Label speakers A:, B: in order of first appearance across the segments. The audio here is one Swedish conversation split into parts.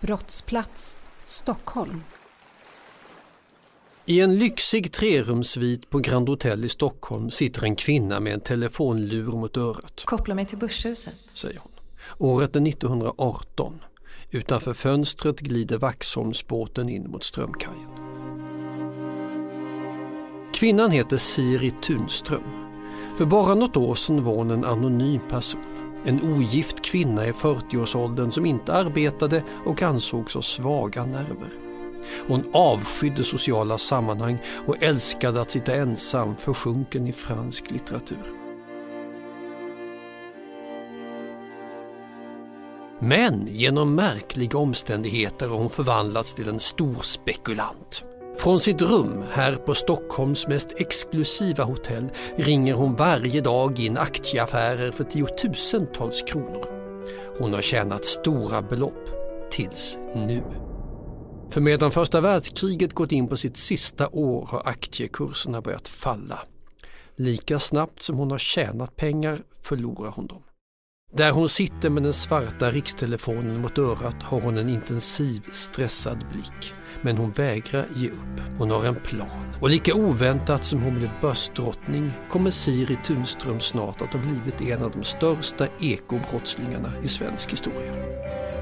A: Brottsplats, Stockholm.
B: I en lyxig trerumsvit på Grand Hotel i Stockholm sitter en kvinna med en telefonlur mot örat.
C: Koppla mig till Börshuset.
B: Säger hon. Året är 1918. Utanför fönstret glider Vaxholmsbåten in mot Strömkajen. Kvinnan heter Siri Tunström. För bara något år sedan var hon en anonym person. En ogift kvinna i 40-årsåldern som inte arbetade och ansågs ha svaga nerver. Hon avskydde sociala sammanhang och älskade att sitta ensam försjunken i fransk litteratur. Men genom märkliga omständigheter har hon förvandlats till en stor spekulant. Från sitt rum här på Stockholms mest exklusiva hotell ringer hon varje dag in aktieaffärer för tiotusentals kronor. Hon har tjänat stora belopp tills nu. För medan första världskriget gått in på sitt sista år har aktiekurserna börjat falla. Lika snabbt som hon har tjänat pengar förlorar hon dem. Där hon sitter med den svarta rikstelefonen mot örat har hon en intensiv stressad blick. Men hon vägrar ge upp. Hon har en plan. Och lika oväntat som hon blev börsdrottning kommer Siri Tunström snart att ha blivit en av de största ekobrottslingarna i svensk historia.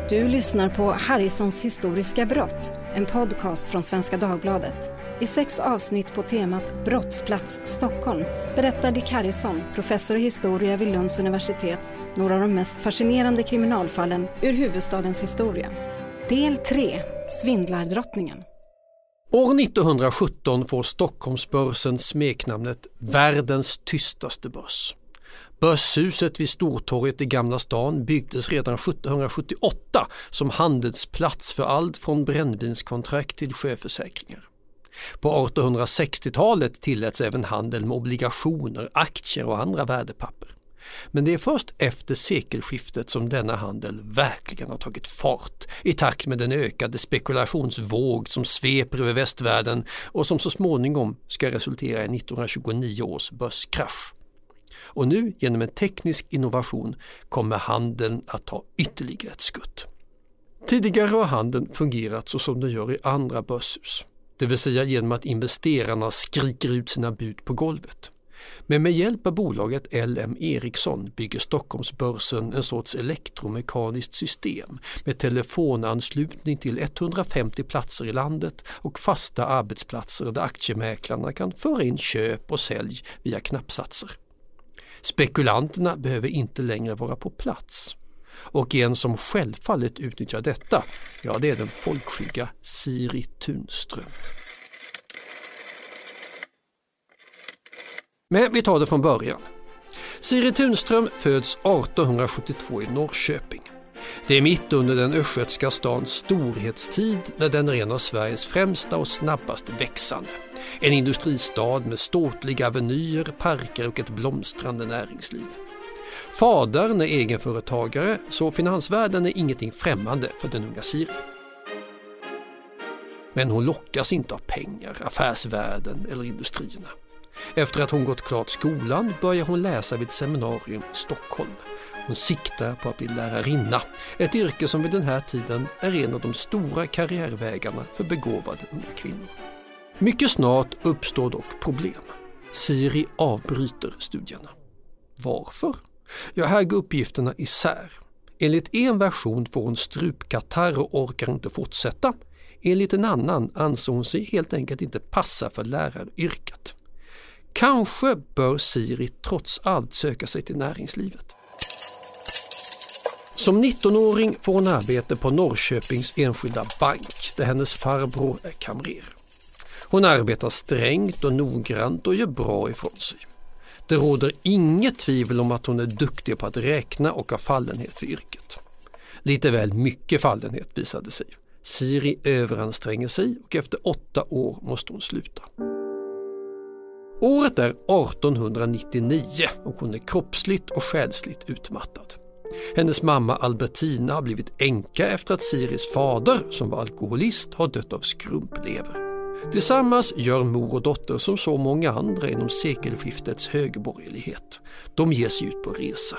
A: Du lyssnar på Harrisons historiska brott, en podcast från Svenska Dagbladet. I sex avsnitt på temat Brottsplats Stockholm berättar Dick Harrison, professor i historia vid Lunds universitet, några av de mest fascinerande kriminalfallen ur huvudstadens historia. Del 3 Svindlardrottningen.
B: År 1917 får Stockholmsbörsen smeknamnet Världens tystaste börs. Börshuset vid Stortorget i Gamla stan byggdes redan 1778 som handelsplats för allt från brännvinskontrakt till sjöförsäkringar. På 1860-talet tilläts även handel med obligationer, aktier och andra värdepapper. Men det är först efter sekelskiftet som denna handel verkligen har tagit fart i takt med den ökade spekulationsvåg som sveper över västvärlden och som så småningom ska resultera i 1929 års börskrasch. Och nu genom en teknisk innovation kommer handeln att ta ytterligare ett skutt. Tidigare har handeln fungerat så som den gör i andra börshus, det vill säga genom att investerarna skriker ut sina bud på golvet. Men med hjälp av bolaget LM Ericsson bygger Stockholmsbörsen en sorts elektromekaniskt system med telefonanslutning till 150 platser i landet och fasta arbetsplatser där aktiemäklarna kan föra in köp och sälj via knappsatser. Spekulanterna behöver inte längre vara på plats. Och en som självfallet utnyttjar detta, ja det är den folkskygga Siri Tunström. Men vi tar det från början. Siri Tunström föds 1872 i Norrköping. Det är mitt under den östgötska stans storhetstid när den är en av Sveriges främsta och snabbast växande. En industristad med ståtliga avenyer, parker och ett blomstrande näringsliv. Fadern är egenföretagare så finansvärlden är ingenting främmande för den unga Siri. Men hon lockas inte av pengar, affärsvärlden eller industrierna. Efter att hon gått klart skolan börjar hon läsa vid ett seminarium i Stockholm. Hon siktar på att bli lärarinna, ett yrke som vid den här tiden är en av de stora karriärvägarna för begåvade unga kvinnor. Mycket snart uppstår dock problem. Siri avbryter studierna. Varför? Ja, här går uppgifterna isär. Enligt en version får hon strupkatarr och orkar inte fortsätta. Enligt en annan ansåg hon sig helt enkelt inte passa för läraryrket. Kanske bör Siri trots allt söka sig till näringslivet. Som 19-åring får hon arbete på Norrköpings Enskilda Bank där hennes farbror är kamrer. Hon arbetar strängt och noggrant och gör bra ifrån sig. Det råder inget tvivel om att hon är duktig på att räkna och har fallenhet för yrket. Lite väl mycket fallenhet visade sig. Siri överanstränger sig och efter åtta år måste hon sluta. Året är 1899 och hon är kroppsligt och själsligt utmattad. Hennes mamma Albertina har blivit änka efter att Siris fader, som var alkoholist, har dött av skrumplever. Tillsammans gör mor och dotter som så många andra inom sekelskiftets högborgerlighet. De ger sig ut på resa.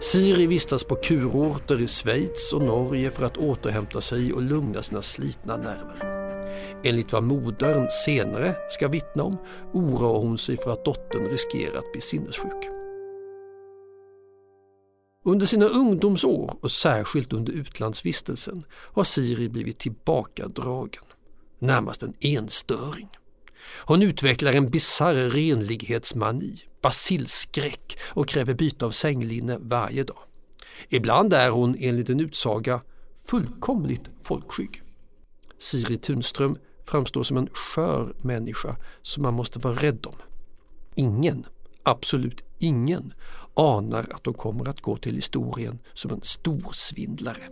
B: Siri vistas på kurorter i Schweiz och Norge för att återhämta sig och lugna sina slitna nerver. Enligt vad modern senare ska vittna om oroar hon sig för att dottern riskerar att bli sinnessjuk. Under sina ungdomsår och särskilt under utlandsvistelsen har Siri blivit tillbakadragen, närmast en enstöring. Hon utvecklar en bisarr renlighetsmani, basilskräck och kräver byte av sänglinne varje dag. Ibland är hon enligt en utsaga fullkomligt folkskygg. Siri Tunström framstår som en skör människa som man måste vara rädd om. Ingen, absolut ingen, anar att de kommer att gå till historien som en stor svindlare.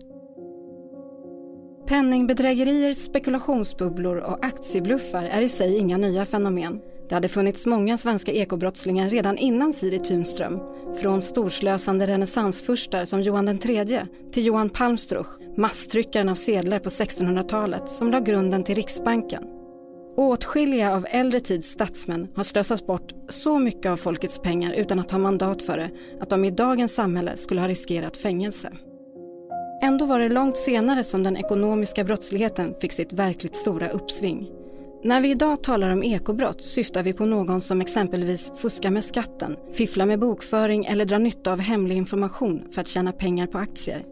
A: Penningbedrägerier, spekulationsbubblor och aktiebluffar är i sig inga nya fenomen. Det hade funnits många svenska ekobrottslingar redan innan Siri Tunström. Från storslösande renässansfurstar som Johan III till Johan Palmstruch, masstryckaren av sedlar på 1600-talet som la grunden till Riksbanken. Åtskilliga av äldre tids statsmän har slösat bort så mycket av folkets pengar utan att ha mandat för det att de i dagens samhälle skulle ha riskerat fängelse. Ändå var det långt senare som den ekonomiska brottsligheten fick sitt verkligt stora uppsving. När vi idag talar om ekobrott syftar vi på någon som exempelvis fuskar med skatten, fifflar med bokföring eller drar nytta av hemlig information för att tjäna pengar på aktier.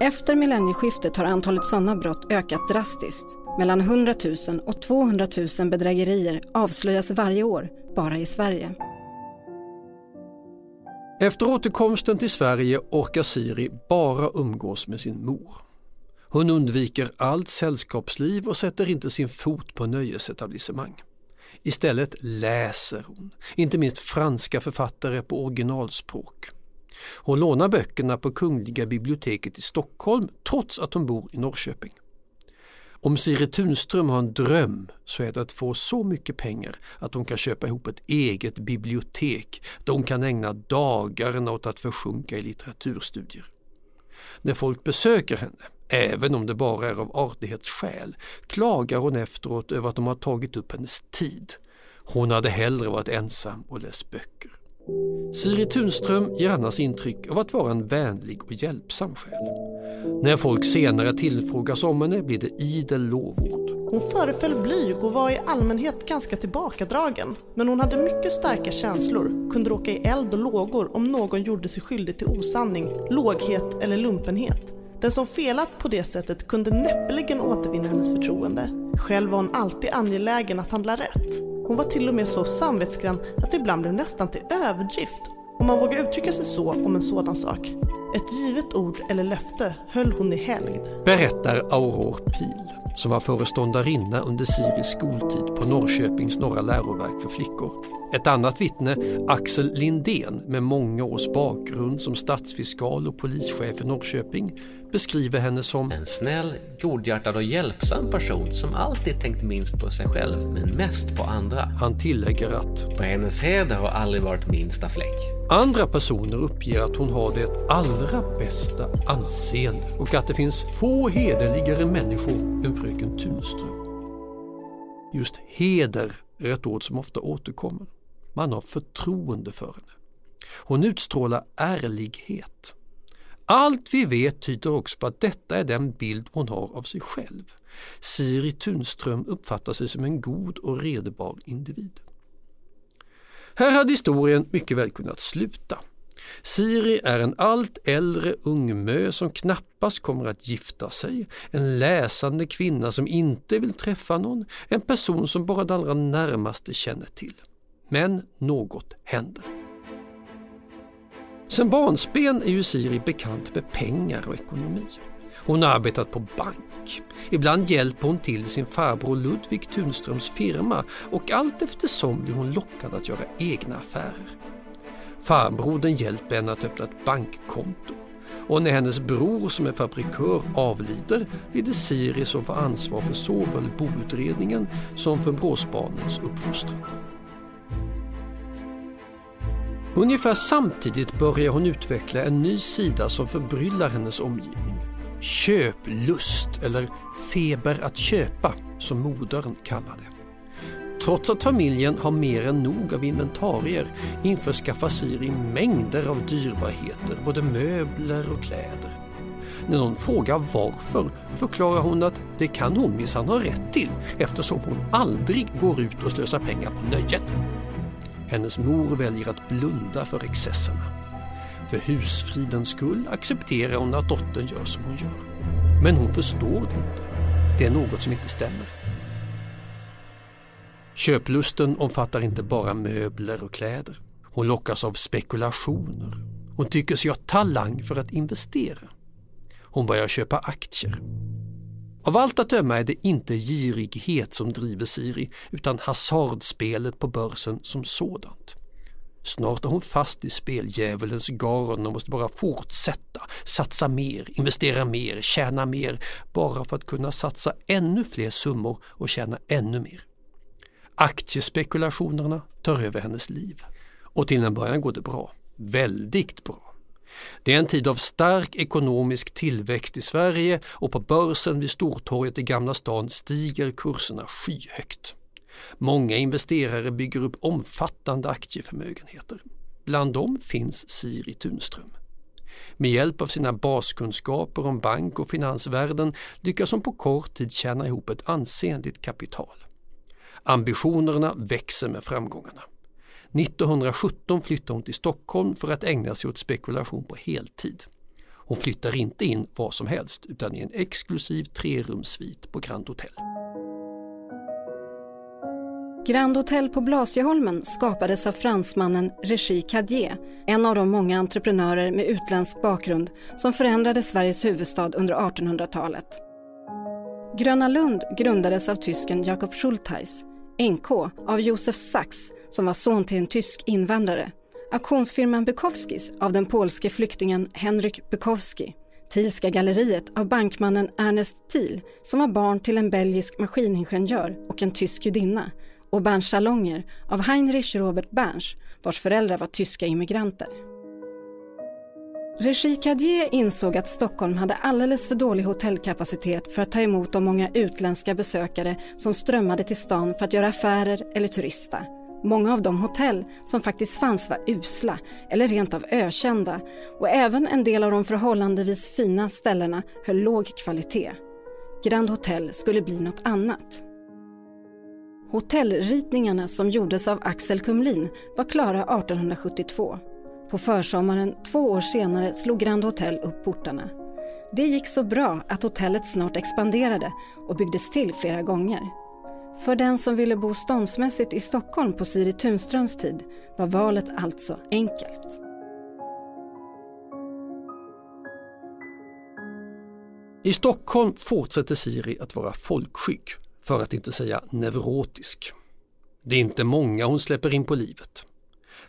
A: Efter millennieskiftet har antalet sådana brott ökat drastiskt. Mellan 100 000 och 200 000 bedrägerier avslöjas varje år, bara i Sverige.
B: Efter återkomsten till Sverige orkar Siri bara umgås med sin mor. Hon undviker allt sällskapsliv och sätter inte sin fot på nöjesetablissemang. Istället läser hon, inte minst franska författare på originalspråk. Hon lånar böckerna på Kungliga biblioteket i Stockholm trots att hon bor i Norrköping. Om Siri Tunström har en dröm så är det att få så mycket pengar att hon kan köpa ihop ett eget bibliotek där hon kan ägna dagarna åt att försjunka i litteraturstudier. När folk besöker henne, även om det bara är av artighetsskäl, klagar hon efteråt över att de har tagit upp hennes tid. Hon hade hellre varit ensam och läst böcker. Siri Tunström ger annars intryck av att vara en vänlig och hjälpsam själ. När folk senare tillfrågas om henne blir det idel lovord.
C: Hon föreföll blyg och var i allmänhet ganska tillbakadragen. Men hon hade mycket starka känslor, kunde råka i eld och lågor om någon gjorde sig skyldig till osanning, låghet eller lumpenhet. Den som felat på det sättet kunde näppeligen återvinna hennes förtroende. Själv var hon alltid angelägen att handla rätt. Hon var till och med så samvetsgrann att det ibland blev nästan till överdrift om man vågar uttrycka sig så om en sådan sak. Ett givet ord eller löfte höll hon i helgd.
B: Berättar Aurore Pil, som var föreståndarinna under Siris skoltid på Norrköpings norra läroverk för flickor. Ett annat vittne, Axel Lindén med många års bakgrund som stadsfiskal och polischef i Norrköping, beskriver henne som
D: en snäll, godhjärtad och hjälpsam person som alltid tänkt minst på sig själv men mest på andra.
B: Han tillägger att
D: på hennes heder har aldrig varit minsta fläck.
B: Andra personer uppger att hon har det allra bästa anseende och att det finns få hederligare människor än fröken Tunström. Just heder är ett ord som ofta återkommer. Man har förtroende för henne. Hon utstrålar ärlighet. Allt vi vet tyder också på att detta är den bild hon har av sig själv. Siri Tunström uppfattar sig som en god och redbar individ. Här hade historien mycket väl kunnat sluta. Siri är en allt äldre ungmö som knappast kommer att gifta sig, en läsande kvinna som inte vill träffa någon, en person som bara de allra närmaste känner till. Men något händer. Sen barnsben är ju Siri bekant med pengar och ekonomi. Hon har arbetat på bank. Ibland hjälper hon till sin farbror Ludvig Tunströms firma och allt eftersom blir hon lockad att göra egna affärer. Farbrodern hjälper henne att öppna ett bankkonto och när hennes bror som är fabrikör avlider blir det Siri som får ansvar för såväl boutredningen som för bråsbarnens uppfostran. Ungefär samtidigt börjar hon utveckla en ny sida som förbryllar hennes omgivning. köplust eller feber att köpa som modern kallar det. Trots att familjen har mer än nog av inventarier införskaffar Siri mängder av dyrbarheter, både möbler och kläder. När någon frågar varför förklarar hon att det kan hon minsann ha rätt till eftersom hon aldrig går ut och slösar pengar på nöjen. Hennes mor väljer att blunda för excesserna. För husfridens skull accepterar hon att dottern gör som hon gör. Men hon förstår det inte. Det är något som inte stämmer. Köplusten omfattar inte bara möbler och kläder. Hon lockas av spekulationer. Hon tycker sig ha talang för att investera. Hon börjar köpa aktier. Av allt att döma är det inte girighet som driver Siri utan hasardspelet på börsen som sådant. Snart är hon fast i speldjävulens garn och måste bara fortsätta, satsa mer, investera mer, tjäna mer bara för att kunna satsa ännu fler summor och tjäna ännu mer. Aktiespekulationerna tar över hennes liv. Och till en början går det bra. Väldigt bra. Det är en tid av stark ekonomisk tillväxt i Sverige och på börsen vid Stortorget i Gamla stan stiger kurserna skyhögt. Många investerare bygger upp omfattande aktieförmögenheter. Bland dem finns Siri Tunström. Med hjälp av sina baskunskaper om bank och finansvärlden lyckas hon på kort tid tjäna ihop ett ansenligt kapital. Ambitionerna växer med framgångarna. 1917 flyttar hon till Stockholm för att ägna sig åt spekulation på heltid. Hon flyttar inte in var som helst utan i en exklusiv trerumssvit på Grand Hotel.
A: Grand Hotel på Blasieholmen skapades av fransmannen Régis Cadier, en av de många entreprenörer med utländsk bakgrund som förändrade Sveriges huvudstad under 1800-talet. Gröna Lund grundades av tysken Jakob Schultheis, NK av Josef Sachs som var son till en tysk invandrare, auktionsfirman Bukowskis av den polske flyktingen Henryk Bukowski, Thielska galleriet av bankmannen Ernest Thiel som var barn till en belgisk maskiningenjör och en tysk judinna och Berns salonger av Heinrich Robert Berns vars föräldrar var tyska immigranter. Regi Cadier insåg att Stockholm hade alldeles för dålig hotellkapacitet för att ta emot de många utländska besökare som strömmade till stan för att göra affärer eller turista. Många av de hotell som faktiskt fanns var usla eller rent av ökända och även en del av de förhållandevis fina ställena höll låg kvalitet. Grand Hotel skulle bli något annat. Hotellritningarna som gjordes av Axel Kumlin var klara 1872. På försommaren två år senare slog Grand Hotel upp portarna. Det gick så bra att hotellet snart expanderade och byggdes till flera gånger. För den som ville bo ståndsmässigt i Stockholm på Siri Tunströms tid var valet alltså enkelt.
B: I Stockholm fortsätter Siri att vara folkskygg, för att inte säga neurotisk. Det är inte många hon släpper in på livet.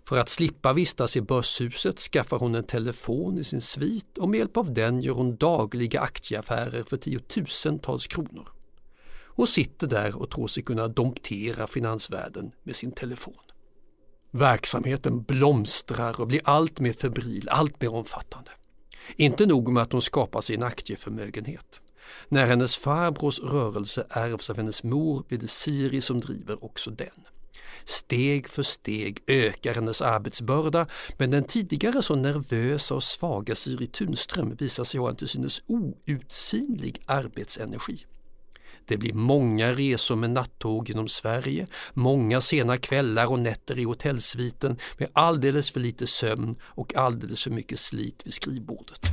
B: För att slippa vistas i börshuset skaffar hon en telefon i sin svit och med hjälp av den gör hon dagliga aktieaffärer för tiotusentals kronor. Hon sitter där och tror sig kunna domptera finansvärlden med sin telefon. Verksamheten blomstrar och blir allt mer febril, allt mer omfattande. Inte nog med att hon skapar sig en aktieförmögenhet. När hennes farbrors rörelse ärvs av hennes mor blir det Siri som driver också den. Steg för steg ökar hennes arbetsbörda men den tidigare så nervösa och svaga Siri Tunström visar sig ha en till synes outsinlig arbetsenergi. Det blir många resor med nattåg genom Sverige, många sena kvällar och nätter i hotellsviten med alldeles för lite sömn och alldeles för mycket slit vid skrivbordet.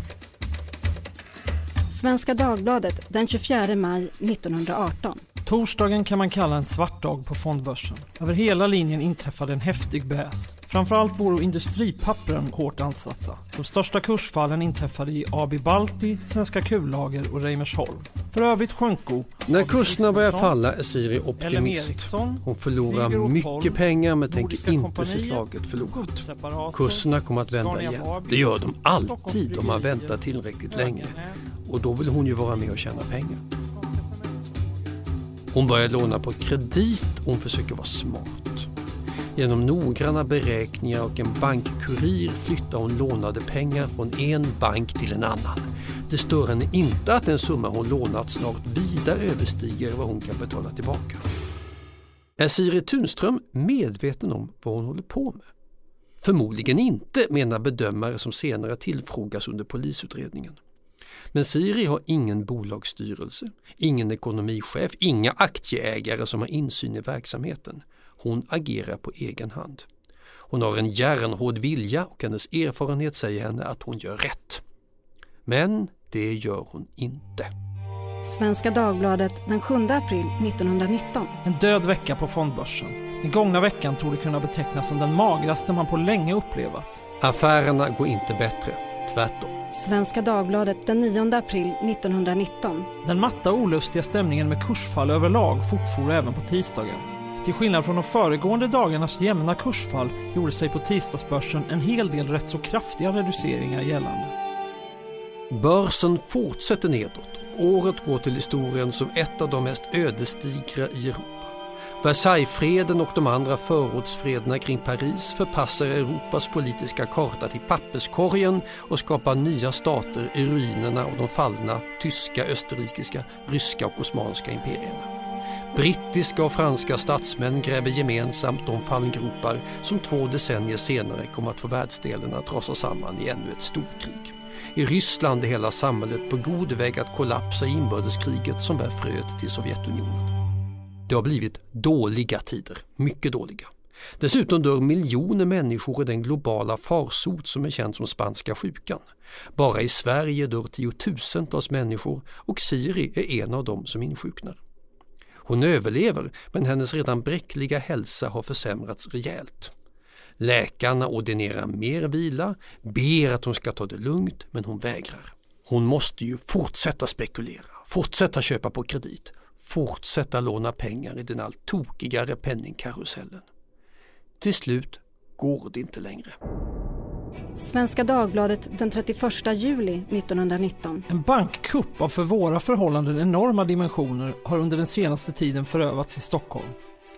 A: Svenska Dagbladet den 24 maj 1918.
E: Torsdagen kan man kalla en svart dag på fondbörsen. Över hela linjen inträffade en häftig bäs. Framförallt vore industripappren hårt ansatta. De största kursfallen inträffade i AB Balti, Svenska Kullager och Reimersholm. För övrigt sjönk
B: när kurserna börjar falla är Siri optimist. Hon förlorar mycket pengar men tänker inte se slaget förlorat. Kurserna kommer att vända igen. Det gör de alltid om man väntar tillräckligt länge. Och då vill hon ju vara med och tjäna pengar. Hon börjar låna på kredit och hon försöker vara smart. Genom noggranna beräkningar och en bankkurir flyttar hon lånade pengar från en bank till en annan. Det stör henne inte att den summa hon lånat snart vida överstiger vad hon kan betala tillbaka. Är Siri Tunström medveten om vad hon håller på med? Förmodligen inte, menar bedömare som senare tillfrågas under polisutredningen. Men Siri har ingen bolagsstyrelse, ingen ekonomichef, inga aktieägare som har insyn i verksamheten. Hon agerar på egen hand. Hon har en järnhård vilja och hennes erfarenhet säger henne att hon gör rätt. Men det gör hon inte.
A: Svenska Dagbladet den 7 april 1919.
E: En död vecka på fondbörsen. Den gångna veckan tog det kunna betecknas som den magraste man på länge upplevat.
B: Affärerna går inte bättre, tvärtom.
A: Svenska Dagbladet den 9 april 1919.
E: Den matta och olustiga stämningen med kursfall överlag fortfor även på tisdagen. Till skillnad från de föregående dagarnas jämna kursfall gjorde sig på tisdagsbörsen en hel del rätt så kraftiga reduceringar gällande.
B: Börsen fortsätter nedåt och året går till historien som ett av de mest ödesdigra i Europa. Versaillesfreden och de andra förortsfrederna kring Paris förpassar Europas politiska karta till papperskorgen och skapar nya stater i ruinerna av de fallna tyska, österrikiska, ryska och osmanska imperierna. Brittiska och franska statsmän gräver gemensamt de fallgropar som två decennier senare kommer att få världsdelen att rasa samman i ännu ett storkrig. I Ryssland är hela samhället på god väg att kollapsa i inbördeskriget som bär fröet till Sovjetunionen. Det har blivit dåliga tider, mycket dåliga. Dessutom dör miljoner människor i den globala farsot som är känd som spanska sjukan. Bara i Sverige dör tiotusentals människor och Siri är en av dem som insjuknar. Hon överlever men hennes redan bräckliga hälsa har försämrats rejält. Läkarna ordinerar mer vila, ber att hon ska ta det lugnt men hon vägrar. Hon måste ju fortsätta spekulera, fortsätta köpa på kredit, fortsätta låna pengar i den allt tokigare penningkarusellen. Till slut går det inte längre.
A: Svenska Dagbladet den 31 juli 1919.
E: En bankkupp av för våra förhållanden enorma dimensioner har under den senaste tiden förövats i Stockholm.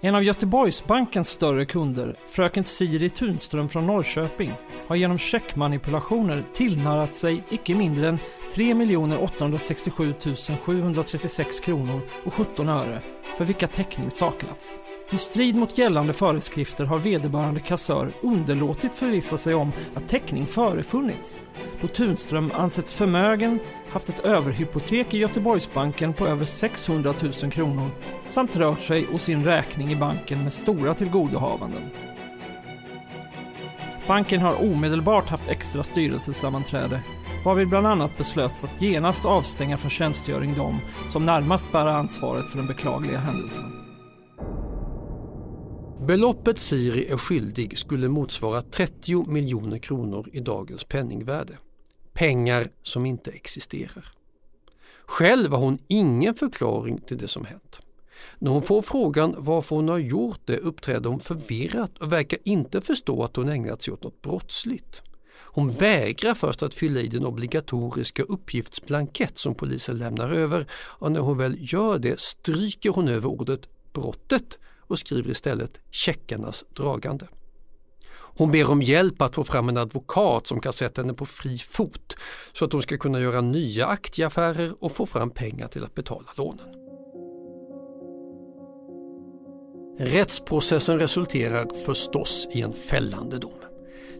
E: En av Göteborgsbankens större kunder, fröken Siri Tunström från Norrköping, har genom checkmanipulationer tillnarrat sig icke mindre än 3 867 736 kronor och 17 öre för vilka täckning saknats. I strid mot gällande föreskrifter har vederbörande kassör underlåtit förvissa sig om att täckning förefunnits då Tunström ansetts förmögen, haft ett överhypotek i Göteborgsbanken på över 600 000 kronor samt rört sig och sin räkning i banken med stora tillgodohavanden. Banken har omedelbart haft extra styrelsesammanträde varvid bland annat beslöts att genast avstänga från tjänstgöring de som närmast bär ansvaret för den beklagliga händelsen.
B: Beloppet Siri är skyldig skulle motsvara 30 miljoner kronor i dagens penningvärde. Pengar som inte existerar. Själv har hon ingen förklaring till det som hänt. När hon får frågan varför hon har gjort det uppträder hon förvirrat och verkar inte förstå att hon ägnat sig åt något brottsligt. Hon vägrar först att fylla i den obligatoriska uppgiftsblankett som polisen lämnar över och när hon väl gör det stryker hon över ordet brottet och skriver istället checkarnas dragande. Hon ber om hjälp att få fram en advokat som kan sätta henne på fri fot så att hon ska kunna göra nya aktieaffärer och få fram pengar till att betala lånen. Rättsprocessen resulterar förstås i en fällande dom.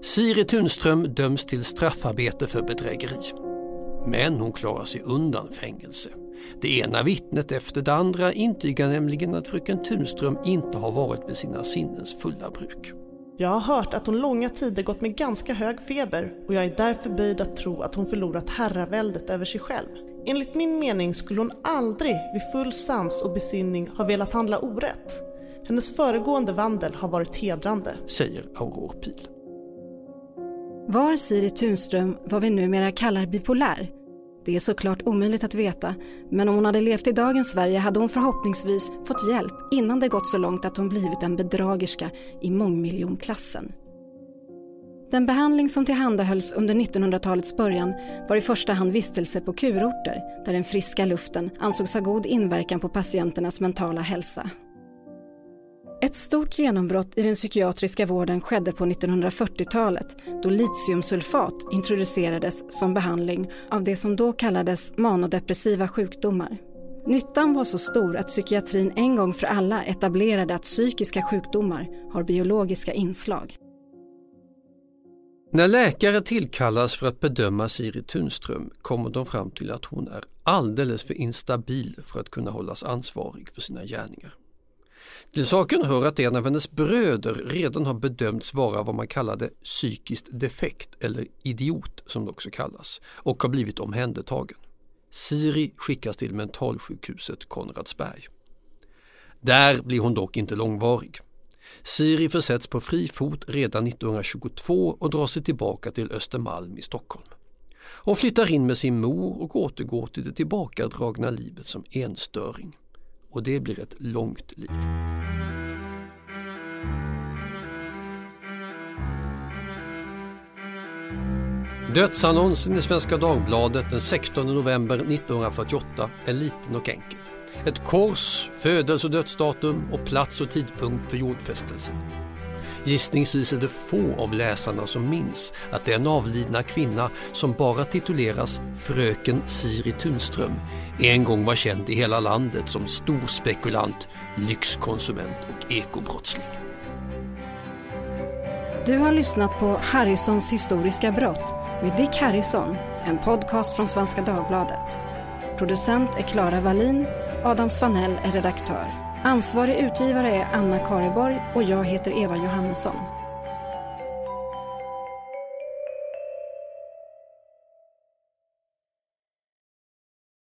B: Siri Tunström döms till straffarbete för bedrägeri. Men hon klarar sig undan fängelse. Det ena vittnet efter det andra intygar nämligen att fröken Tunström inte har varit vid sina sinnens fulla bruk.
C: Jag har hört att hon långa tider gått med ganska hög feber och jag är därför böjd att tro att hon förlorat herraväldet över sig själv. Enligt min mening skulle hon aldrig vid full sans och besinning ha velat handla orätt. Hennes föregående vandel har varit hedrande,
B: säger Aurore Pil.
A: Var Siri Tunström vad vi numera kallar bipolär? Det är såklart omöjligt att veta, men om hon hade levt i dagens Sverige hade hon förhoppningsvis fått hjälp innan det gått så långt att hon blivit en bedragerska i mångmiljonklassen. Den behandling som tillhandahölls under 1900-talets början var i första hand vistelse på kurorter där den friska luften ansågs ha god inverkan på patienternas mentala hälsa. Ett stort genombrott i den psykiatriska vården skedde på 1940-talet då litiumsulfat introducerades som behandling av det som då kallades manodepressiva sjukdomar. Nyttan var så stor att psykiatrin en gång för alla etablerade att psykiska sjukdomar har biologiska inslag.
B: När läkare tillkallas för att bedöma Siri Tunström kommer de fram till att hon är alldeles för instabil för att kunna hållas ansvarig för sina gärningar. Till saken hör att en av hennes bröder redan har bedömts vara vad man kallade psykiskt defekt eller idiot som det också kallas och har blivit omhändertagen. Siri skickas till mentalsjukhuset Konradsberg. Där blir hon dock inte långvarig. Siri försätts på fri fot redan 1922 och drar sig tillbaka till Östermalm i Stockholm. Hon flyttar in med sin mor och återgår till det tillbakadragna livet som enstöring. Och det blir ett långt liv. Dödsannonsen i Svenska Dagbladet den 16 november 1948 är liten och enkel. Ett kors, födelse och dödsdatum och plats och tidpunkt för jordfästelsen. Gissningsvis är det få av läsarna som minns att den avlidna kvinna som bara tituleras Fröken Siri Tunström en gång var känd i hela landet som storspekulant, lyxkonsument och ekobrottsling.
A: Du har lyssnat på Harrisons historiska brott med Dick Harrison, en podcast från Svenska Dagbladet. Producent är Klara Wallin, Adam Svanell är redaktör. Ansvarig utgivare är Anna Kareborg och jag heter Eva Johannesson.